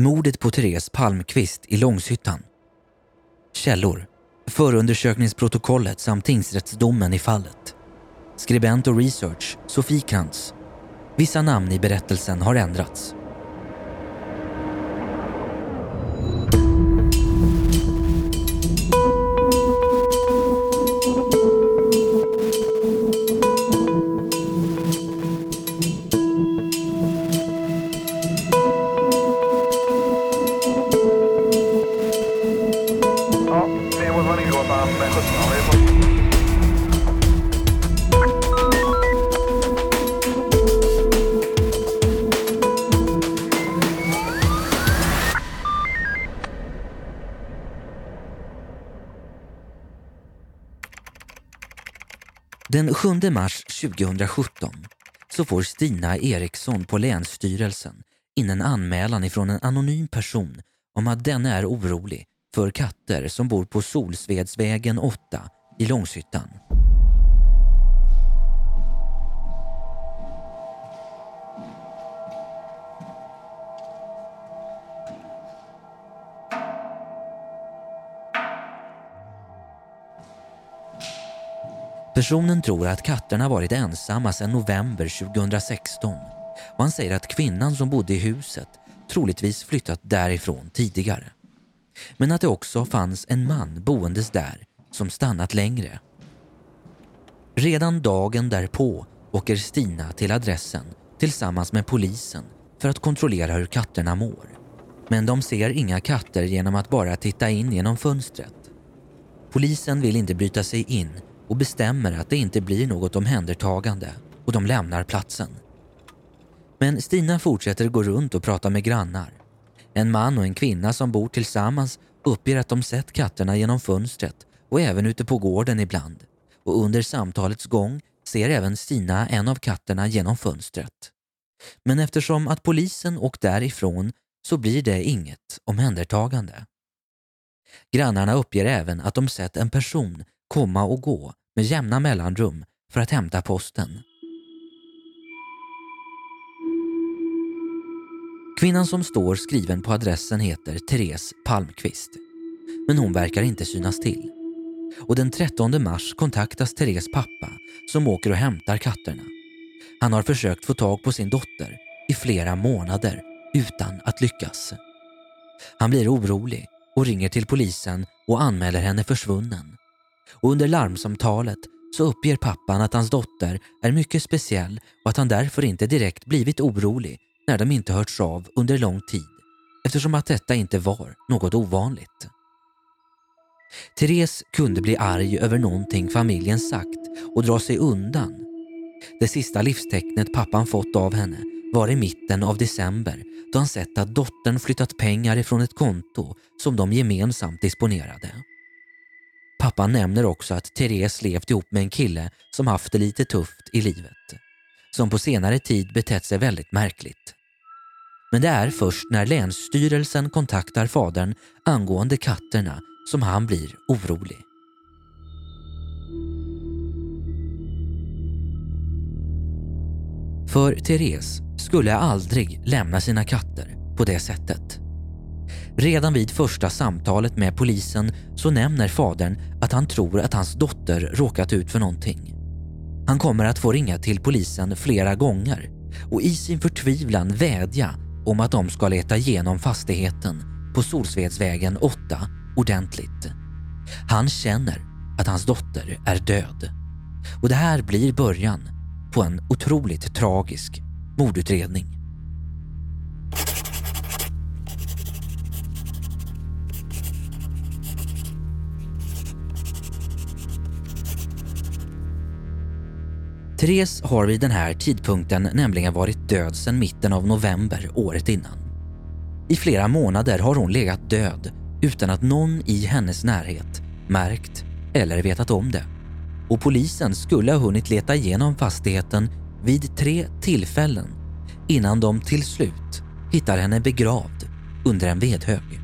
Mordet på Therese Palmqvist i Långshyttan. Källor. Förundersökningsprotokollet samt tingsrättsdomen i fallet. Skribent och research Sofie Krantz. Vissa namn i berättelsen har ändrats. Den 7 mars 2017 så får Stina Eriksson på Länsstyrelsen in en anmälan ifrån en anonym person om att denne är orolig för katter som bor på Solsvedsvägen 8 i Långshyttan. Personen tror att katterna varit ensamma sedan november 2016 och han säger att kvinnan som bodde i huset troligtvis flyttat därifrån tidigare. Men att det också fanns en man boendes där som stannat längre. Redan dagen därpå åker Stina till adressen tillsammans med polisen för att kontrollera hur katterna mår. Men de ser inga katter genom att bara titta in genom fönstret. Polisen vill inte bryta sig in och bestämmer att det inte blir något omhändertagande och de lämnar platsen. Men Stina fortsätter gå runt och prata med grannar. En man och en kvinna som bor tillsammans uppger att de sett katterna genom fönstret och även ute på gården ibland. Och under samtalets gång ser även Stina en av katterna genom fönstret. Men eftersom att polisen åkt därifrån så blir det inget omhändertagande. Grannarna uppger även att de sett en person komma och gå med jämna mellanrum för att hämta posten. Kvinnan som står skriven på adressen heter Therese Palmqvist. Men hon verkar inte synas till. Och den 13 mars kontaktas Therese pappa som åker och hämtar katterna. Han har försökt få tag på sin dotter i flera månader utan att lyckas. Han blir orolig och ringer till polisen och anmäler henne försvunnen. Och under larmsamtalet så uppger pappan att hans dotter är mycket speciell och att han därför inte direkt blivit orolig när de inte hörts av under lång tid eftersom att detta inte var något ovanligt. Therese kunde bli arg över någonting familjen sagt och dra sig undan. Det sista livstecknet pappan fått av henne var i mitten av december då han sett att dottern flyttat pengar ifrån ett konto som de gemensamt disponerade. Pappan nämner också att Therese levt ihop med en kille som haft det lite tufft i livet. Som på senare tid betett sig väldigt märkligt. Men det är först när Länsstyrelsen kontaktar fadern angående katterna som han blir orolig. För Therese skulle aldrig lämna sina katter på det sättet. Redan vid första samtalet med polisen så nämner fadern att han tror att hans dotter råkat ut för någonting. Han kommer att få ringa till polisen flera gånger och i sin förtvivlan vädja om att de ska leta igenom fastigheten på Solsvedsvägen 8 ordentligt. Han känner att hans dotter är död. Och det här blir början på en otroligt tragisk mordutredning. Therese har vid den här tidpunkten nämligen varit död sedan mitten av november året innan. I flera månader har hon legat död utan att någon i hennes närhet märkt eller vetat om det. Och polisen skulle ha hunnit leta igenom fastigheten vid tre tillfällen innan de till slut hittar henne begravd under en vedhög.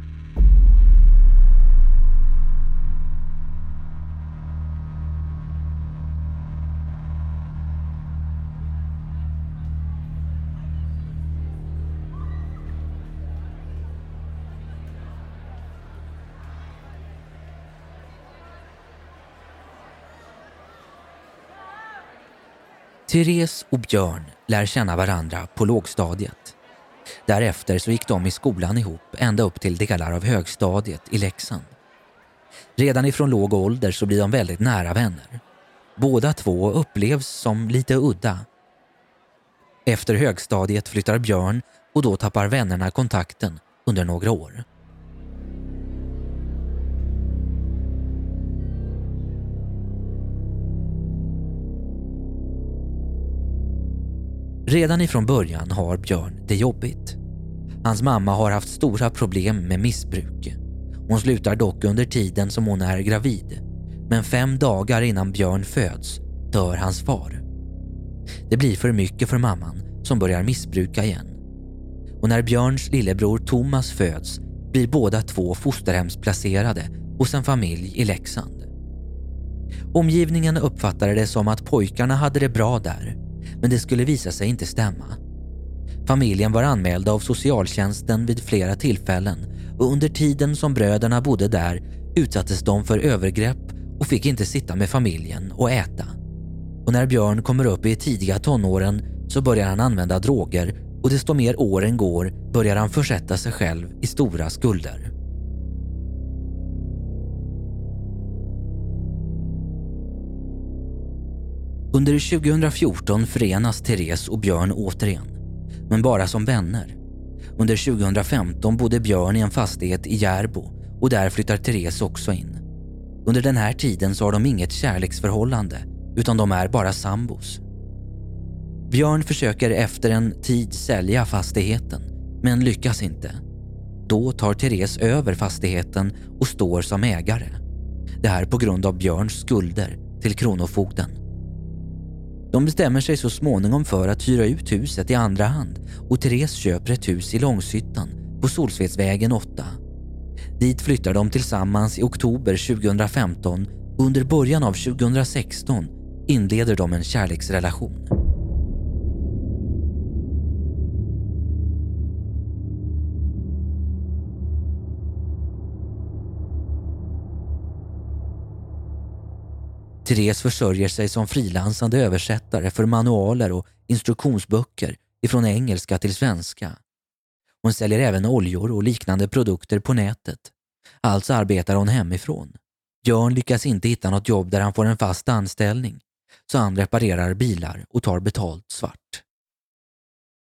Therese och Björn lär känna varandra på lågstadiet. Därefter så gick de i skolan ihop ända upp till delar av högstadiet i Leksand. Redan ifrån låg ålder så blir de väldigt nära vänner. Båda två upplevs som lite udda. Efter högstadiet flyttar Björn och då tappar vännerna kontakten under några år. Redan ifrån början har Björn det jobbigt. Hans mamma har haft stora problem med missbruk. Hon slutar dock under tiden som hon är gravid. Men fem dagar innan Björn föds dör hans far. Det blir för mycket för mamman som börjar missbruka igen. Och när Björns lillebror Thomas föds blir båda två fosterhemsplacerade hos en familj i Leksand. Omgivningen uppfattade det som att pojkarna hade det bra där men det skulle visa sig inte stämma. Familjen var anmälda av socialtjänsten vid flera tillfällen och under tiden som bröderna bodde där utsattes de för övergrepp och fick inte sitta med familjen och äta. Och när Björn kommer upp i tidiga tonåren så börjar han använda droger och desto mer åren går börjar han försätta sig själv i stora skulder. Under 2014 förenas Therese och Björn återigen, men bara som vänner. Under 2015 bodde Björn i en fastighet i Järbo och där flyttar Therese också in. Under den här tiden så har de inget kärleksförhållande utan de är bara sambos. Björn försöker efter en tid sälja fastigheten men lyckas inte. Då tar Therese över fastigheten och står som ägare. Det här på grund av Björns skulder till Kronofogden. De bestämmer sig så småningom för att hyra ut huset i andra hand och Therese köper ett hus i Långshyttan på Solsvedsvägen 8. Dit flyttar de tillsammans i oktober 2015 och under början av 2016 inleder de en kärleksrelation. Therese försörjer sig som frilansande översättare för manualer och instruktionsböcker ifrån engelska till svenska. Hon säljer även oljor och liknande produkter på nätet. Alltså arbetar hon hemifrån. Björn lyckas inte hitta något jobb där han får en fast anställning, så han reparerar bilar och tar betalt svart.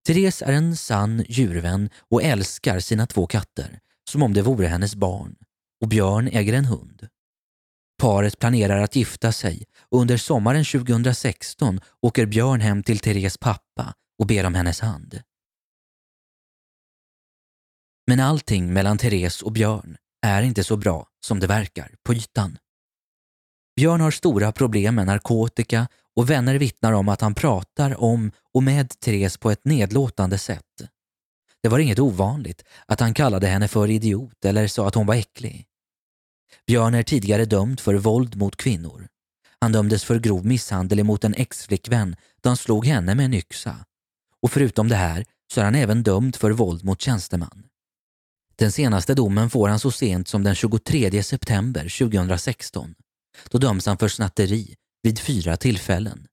Therese är en sann djurvän och älskar sina två katter som om det vore hennes barn och Björn äger en hund. Paret planerar att gifta sig och under sommaren 2016 åker Björn hem till Therese pappa och ber om hennes hand. Men allting mellan Therese och Björn är inte så bra som det verkar på ytan. Björn har stora problem med narkotika och vänner vittnar om att han pratar om och med Therese på ett nedlåtande sätt. Det var inget ovanligt att han kallade henne för idiot eller sa att hon var äcklig. Björn är tidigare dömd för våld mot kvinnor. Han dömdes för grov misshandel emot en exflickvän då han slog henne med en yxa. Och förutom det här så är han även dömd för våld mot tjänsteman. Den senaste domen får han så sent som den 23 september 2016. Då döms han för snatteri vid fyra tillfällen,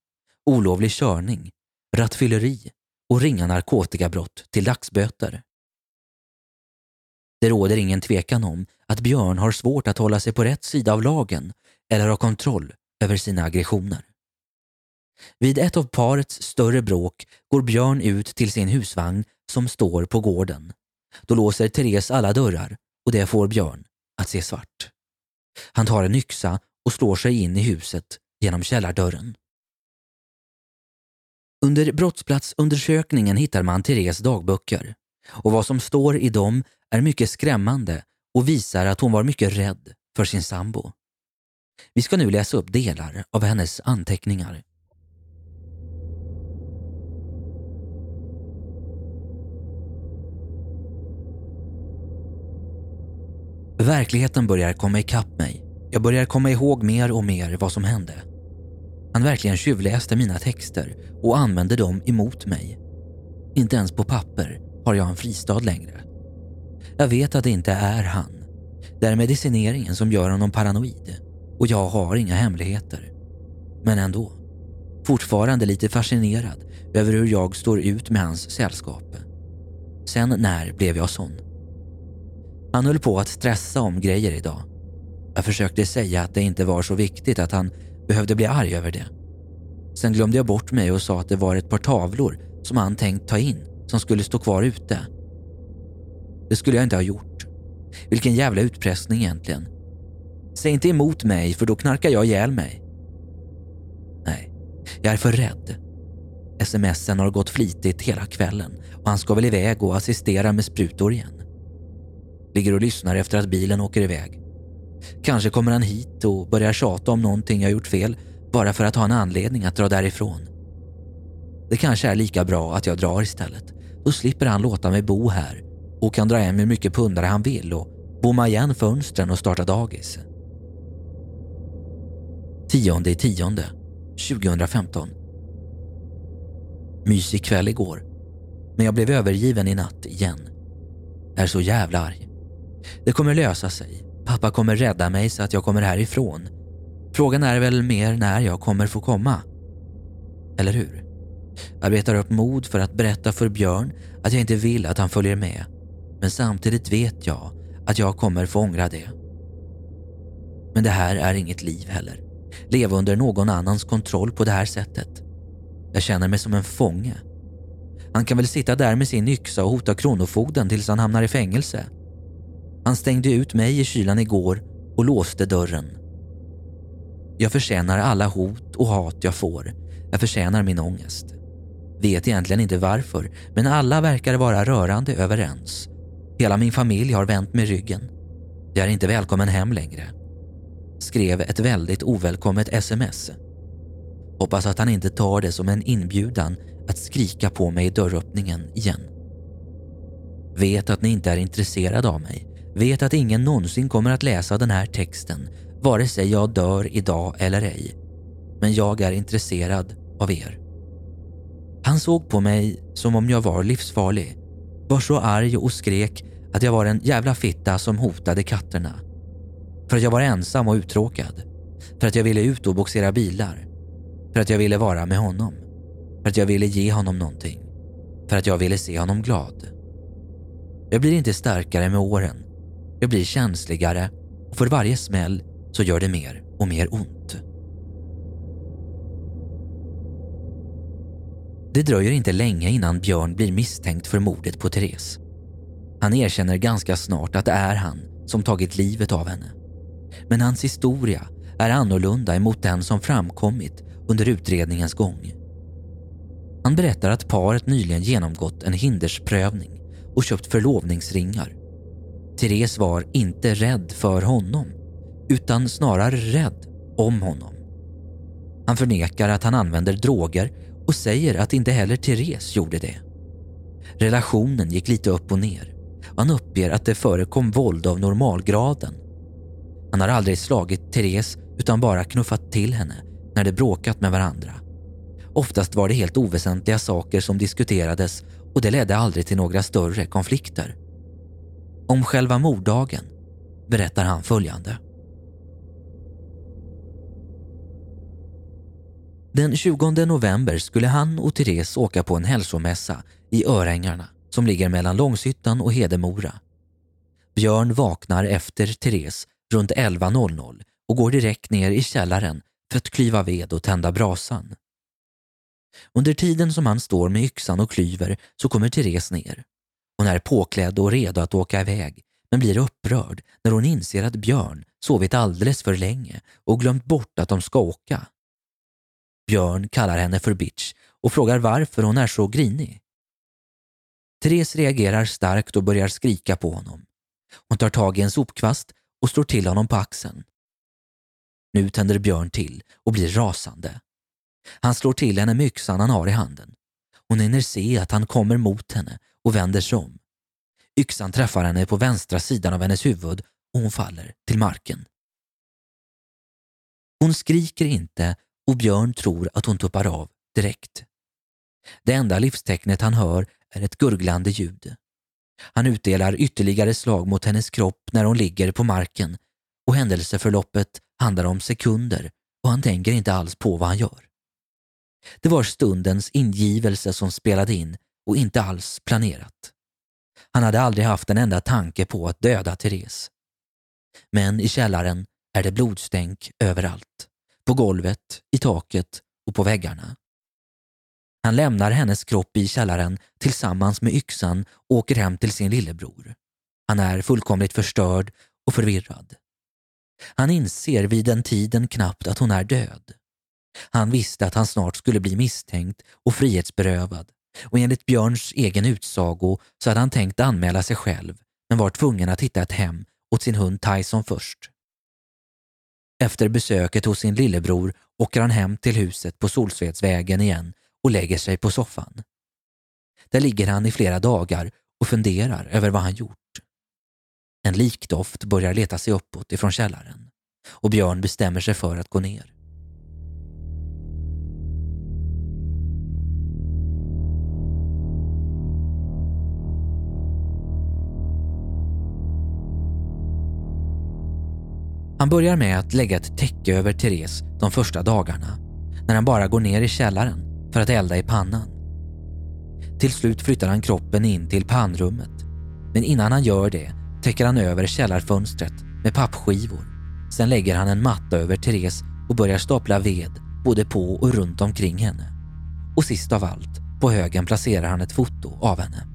olovlig körning, rattfylleri och ringa narkotikabrott till dagsböter. Det råder ingen tvekan om att Björn har svårt att hålla sig på rätt sida av lagen eller ha kontroll över sina aggressioner. Vid ett av parets större bråk går Björn ut till sin husvagn som står på gården. Då låser Therese alla dörrar och det får Björn att se svart. Han tar en yxa och slår sig in i huset genom källardörren. Under brottsplatsundersökningen hittar man Therese dagböcker och vad som står i dem är mycket skrämmande och visar att hon var mycket rädd för sin sambo. Vi ska nu läsa upp delar av hennes anteckningar. Verkligheten börjar komma ikapp mig. Jag börjar komma ihåg mer och mer vad som hände. Han verkligen tjuvläste mina texter och använde dem emot mig. Inte ens på papper har jag en fristad längre. Jag vet att det inte är han. Det är medicineringen som gör honom paranoid och jag har inga hemligheter. Men ändå. fortfarande lite fascinerad över hur jag står ut med hans sällskap. Sen när blev jag sån? Han höll på att stressa om grejer idag. Jag försökte säga att det inte var så viktigt att han behövde bli arg över det. Sen glömde jag bort mig och sa att det var ett par tavlor som han tänkt ta in som skulle stå kvar ute. Det skulle jag inte ha gjort. Vilken jävla utpressning egentligen. Säg inte emot mig för då knarkar jag ihjäl mig. Nej, jag är för rädd. Smsen har gått flitigt hela kvällen och han ska väl iväg och assistera med sprutor igen. Ligger och lyssnar efter att bilen åker iväg. Kanske kommer han hit och börjar tjata om någonting jag gjort fel bara för att ha en anledning att dra därifrån. Det kanske är lika bra att jag drar istället. Då slipper han låta mig bo här och kan dra hem hur mycket pundare han vill och bomma igen fönstren och starta dagis. 10 i tionde 2015 Mysig kväll igår. Men jag blev övergiven i natt igen. Jag är så jävla arg. Det kommer lösa sig. Pappa kommer rädda mig så att jag kommer härifrån. Frågan är väl mer när jag kommer få komma. Eller hur? Jag letar upp mod för att berätta för Björn att jag inte vill att han följer med. Men samtidigt vet jag att jag kommer få ångra det. Men det här är inget liv heller. Leva under någon annans kontroll på det här sättet. Jag känner mig som en fånge. Han kan väl sitta där med sin yxa och hota kronofogden tills han hamnar i fängelse. Han stängde ut mig i kylan igår och låste dörren. Jag förtjänar alla hot och hat jag får. Jag förtjänar min ångest. Vet egentligen inte varför, men alla verkar vara rörande överens. Hela min familj har vänt mig ryggen. Jag är inte välkommen hem längre. Skrev ett väldigt ovälkommet sms. Hoppas att han inte tar det som en inbjudan att skrika på mig i dörröppningen igen. Vet att ni inte är intresserade av mig. Vet att ingen någonsin kommer att läsa den här texten, vare sig jag dör idag eller ej. Men jag är intresserad av er. Han såg på mig som om jag var livsfarlig. Var så arg och skrek att jag var en jävla fitta som hotade katterna. För att jag var ensam och uttråkad. För att jag ville ut och boxera bilar. För att jag ville vara med honom. För att jag ville ge honom någonting. För att jag ville se honom glad. Jag blir inte starkare med åren. Jag blir känsligare och för varje smäll så gör det mer och mer ont. Det dröjer inte länge innan Björn blir misstänkt för mordet på Therese. Han erkänner ganska snart att det är han som tagit livet av henne. Men hans historia är annorlunda emot den som framkommit under utredningens gång. Han berättar att paret nyligen genomgått en hindersprövning och köpt förlovningsringar. Therese var inte rädd för honom, utan snarare rädd om honom. Han förnekar att han använder droger och säger att inte heller Therese gjorde det. Relationen gick lite upp och ner och han uppger att det förekom våld av normalgraden. Han har aldrig slagit Therese utan bara knuffat till henne när de bråkat med varandra. Oftast var det helt oväsentliga saker som diskuterades och det ledde aldrig till några större konflikter. Om själva morddagen berättar han följande. Den 20 november skulle han och Therese åka på en hälsomässa i Örängarna som ligger mellan Långshyttan och Hedemora. Björn vaknar efter Therese runt 11.00 och går direkt ner i källaren för att klyva ved och tända brasan. Under tiden som han står med yxan och klyver så kommer Therese ner. Hon är påklädd och redo att åka iväg men blir upprörd när hon inser att Björn sovit alldeles för länge och glömt bort att de ska åka. Björn kallar henne för bitch och frågar varför hon är så grinig. Therese reagerar starkt och börjar skrika på honom. Hon tar tag i en sopkvast och slår till honom på axeln. Nu tänder Björn till och blir rasande. Han slår till henne med yxan han har i handen. Hon hinner se att han kommer mot henne och vänder sig om. Yxan träffar henne på vänstra sidan av hennes huvud och hon faller till marken. Hon skriker inte och Björn tror att hon tuppar av direkt. Det enda livstecknet han hör är ett gurglande ljud. Han utdelar ytterligare slag mot hennes kropp när hon ligger på marken och händelseförloppet handlar om sekunder och han tänker inte alls på vad han gör. Det var stundens ingivelse som spelade in och inte alls planerat. Han hade aldrig haft en enda tanke på att döda Therese. Men i källaren är det blodstänk överallt. På golvet, i taket och på väggarna. Han lämnar hennes kropp i källaren tillsammans med yxan och åker hem till sin lillebror. Han är fullkomligt förstörd och förvirrad. Han inser vid den tiden knappt att hon är död. Han visste att han snart skulle bli misstänkt och frihetsberövad och enligt Björns egen utsago så hade han tänkt anmäla sig själv men var tvungen att hitta ett hem åt sin hund Tyson först. Efter besöket hos sin lillebror åker han hem till huset på Solsvedsvägen igen och lägger sig på soffan. Där ligger han i flera dagar och funderar över vad han gjort. En likdoft börjar leta sig uppåt ifrån källaren och Björn bestämmer sig för att gå ner. Han börjar med att lägga ett täcke över Therese de första dagarna när han bara går ner i källaren för att elda i pannan. Till slut flyttar han kroppen in till pannrummet men innan han gör det täcker han över källarfönstret med pappskivor. Sen lägger han en matta över Therese och börjar stapla ved både på och runt omkring henne. Och sist av allt, på högen placerar han ett foto av henne.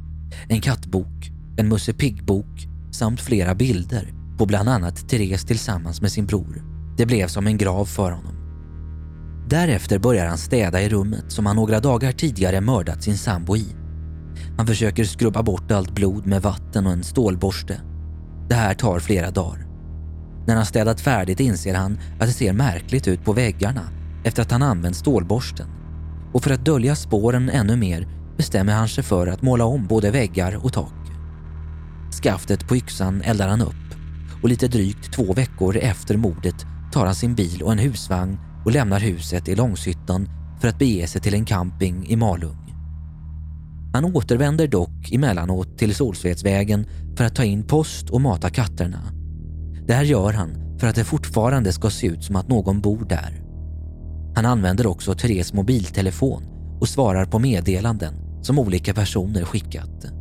En kattbok, en Musse Pigg-bok samt flera bilder på bland annat Therese tillsammans med sin bror. Det blev som en grav för honom. Därefter börjar han städa i rummet som han några dagar tidigare mördat sin sambo i. Han försöker skrubba bort allt blod med vatten och en stålborste. Det här tar flera dagar. När han städat färdigt inser han att det ser märkligt ut på väggarna efter att han använt stålborsten. Och för att dölja spåren ännu mer bestämmer han sig för att måla om både väggar och tak. Skaftet på yxan eldar han upp och lite drygt två veckor efter mordet tar han sin bil och en husvagn och lämnar huset i Långshyttan för att bege sig till en camping i Malung. Han återvänder dock emellanåt till Solsvedsvägen för att ta in post och mata katterna. Det här gör han för att det fortfarande ska se ut som att någon bor där. Han använder också Theres mobiltelefon och svarar på meddelanden som olika personer skickat.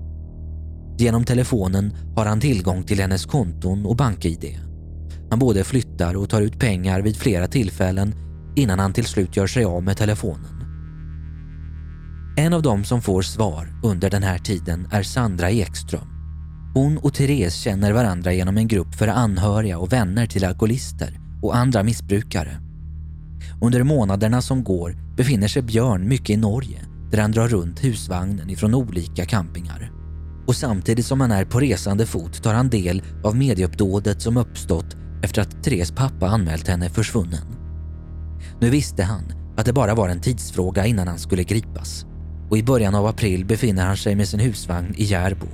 Genom telefonen har han tillgång till hennes konton och bank-id. Han både flyttar och tar ut pengar vid flera tillfällen innan han till slut gör sig av med telefonen. En av dem som får svar under den här tiden är Sandra Ekström. Hon och Therese känner varandra genom en grupp för anhöriga och vänner till alkoholister och andra missbrukare. Under månaderna som går befinner sig Björn mycket i Norge där han drar runt husvagnen ifrån olika campingar och samtidigt som han är på resande fot tar han del av medieuppdådet som uppstått efter att Therese pappa anmält henne försvunnen. Nu visste han att det bara var en tidsfråga innan han skulle gripas och i början av april befinner han sig med sin husvagn i Järbo.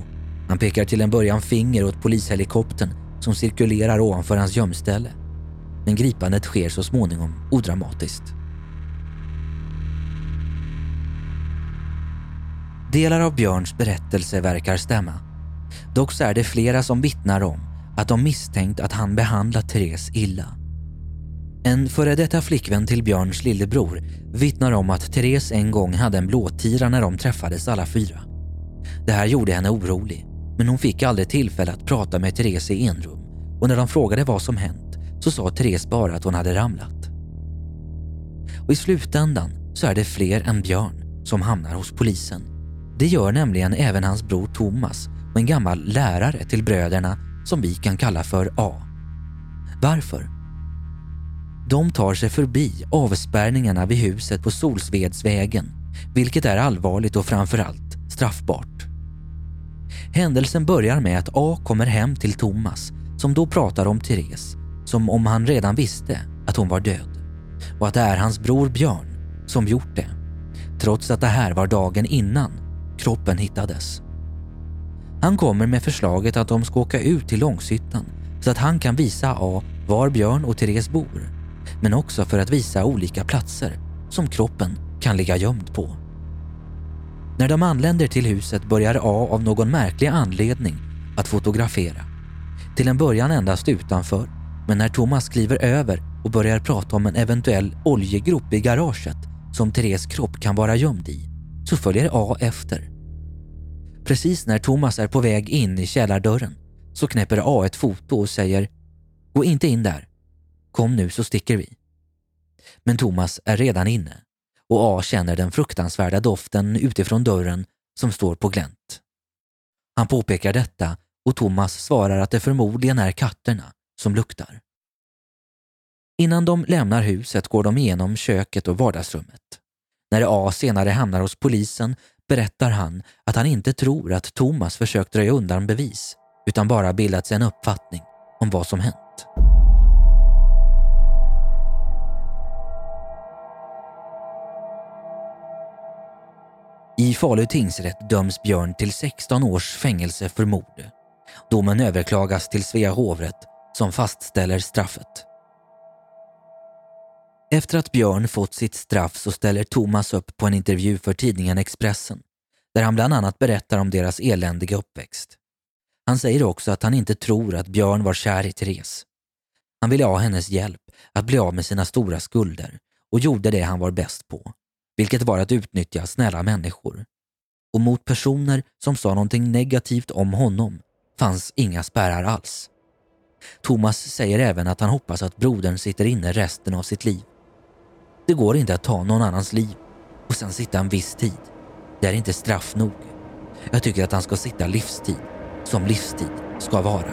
Han pekar till en början finger åt polishelikoptern som cirkulerar ovanför hans gömställe. Men gripandet sker så småningom odramatiskt. Delar av Björns berättelse verkar stämma. Dock så är det flera som vittnar om att de misstänkt att han behandlat Therese illa. En före detta flickvän till Björns lillebror vittnar om att Therese en gång hade en blåtira när de träffades alla fyra. Det här gjorde henne orolig, men hon fick aldrig tillfälle att prata med Therese i enrum och när de frågade vad som hänt så sa Therese bara att hon hade ramlat. Och i slutändan så är det fler än Björn som hamnar hos polisen. Det gör nämligen även hans bror Thomas och en gammal lärare till bröderna som vi kan kalla för A. Varför? De tar sig förbi avspärrningarna vid huset på Solsvedsvägen, vilket är allvarligt och framförallt straffbart. Händelsen börjar med att A kommer hem till Thomas som då pratar om Therese som om han redan visste att hon var död och att det är hans bror Björn som gjort det trots att det här var dagen innan kroppen hittades. Han kommer med förslaget att de ska åka ut till Långshyttan så att han kan visa A var Björn och Therese bor men också för att visa olika platser som kroppen kan ligga gömd på. När de anländer till huset börjar A av någon märklig anledning att fotografera. Till en början endast utanför, men när Thomas kliver över och börjar prata om en eventuell oljegrop i garaget som Theres kropp kan vara gömd i så följer A efter. Precis när Thomas är på väg in i källardörren så knäpper A ett foto och säger “Gå inte in där. Kom nu så sticker vi.” Men Thomas är redan inne och A känner den fruktansvärda doften utifrån dörren som står på glänt. Han påpekar detta och Thomas svarar att det förmodligen är katterna som luktar. Innan de lämnar huset går de igenom köket och vardagsrummet. När A senare hamnar hos polisen berättar han att han inte tror att Thomas försökt dröja undan bevis utan bara bildat sig en uppfattning om vad som hänt. I Falu tingsrätt döms Björn till 16 års fängelse för mord. Domen överklagas till Svea hovrätt som fastställer straffet. Efter att Björn fått sitt straff så ställer Thomas upp på en intervju för tidningen Expressen där han bland annat berättar om deras eländiga uppväxt. Han säger också att han inte tror att Björn var kär i Therese. Han ville ha hennes hjälp att bli av med sina stora skulder och gjorde det han var bäst på, vilket var att utnyttja snälla människor. Och mot personer som sa någonting negativt om honom fanns inga spärrar alls. Thomas säger även att han hoppas att brodern sitter inne resten av sitt liv. Det går inte att ta någon annans liv och sen sitta en viss tid. Det är inte straff nog. Jag tycker att han ska sitta livstid, som livstid ska vara.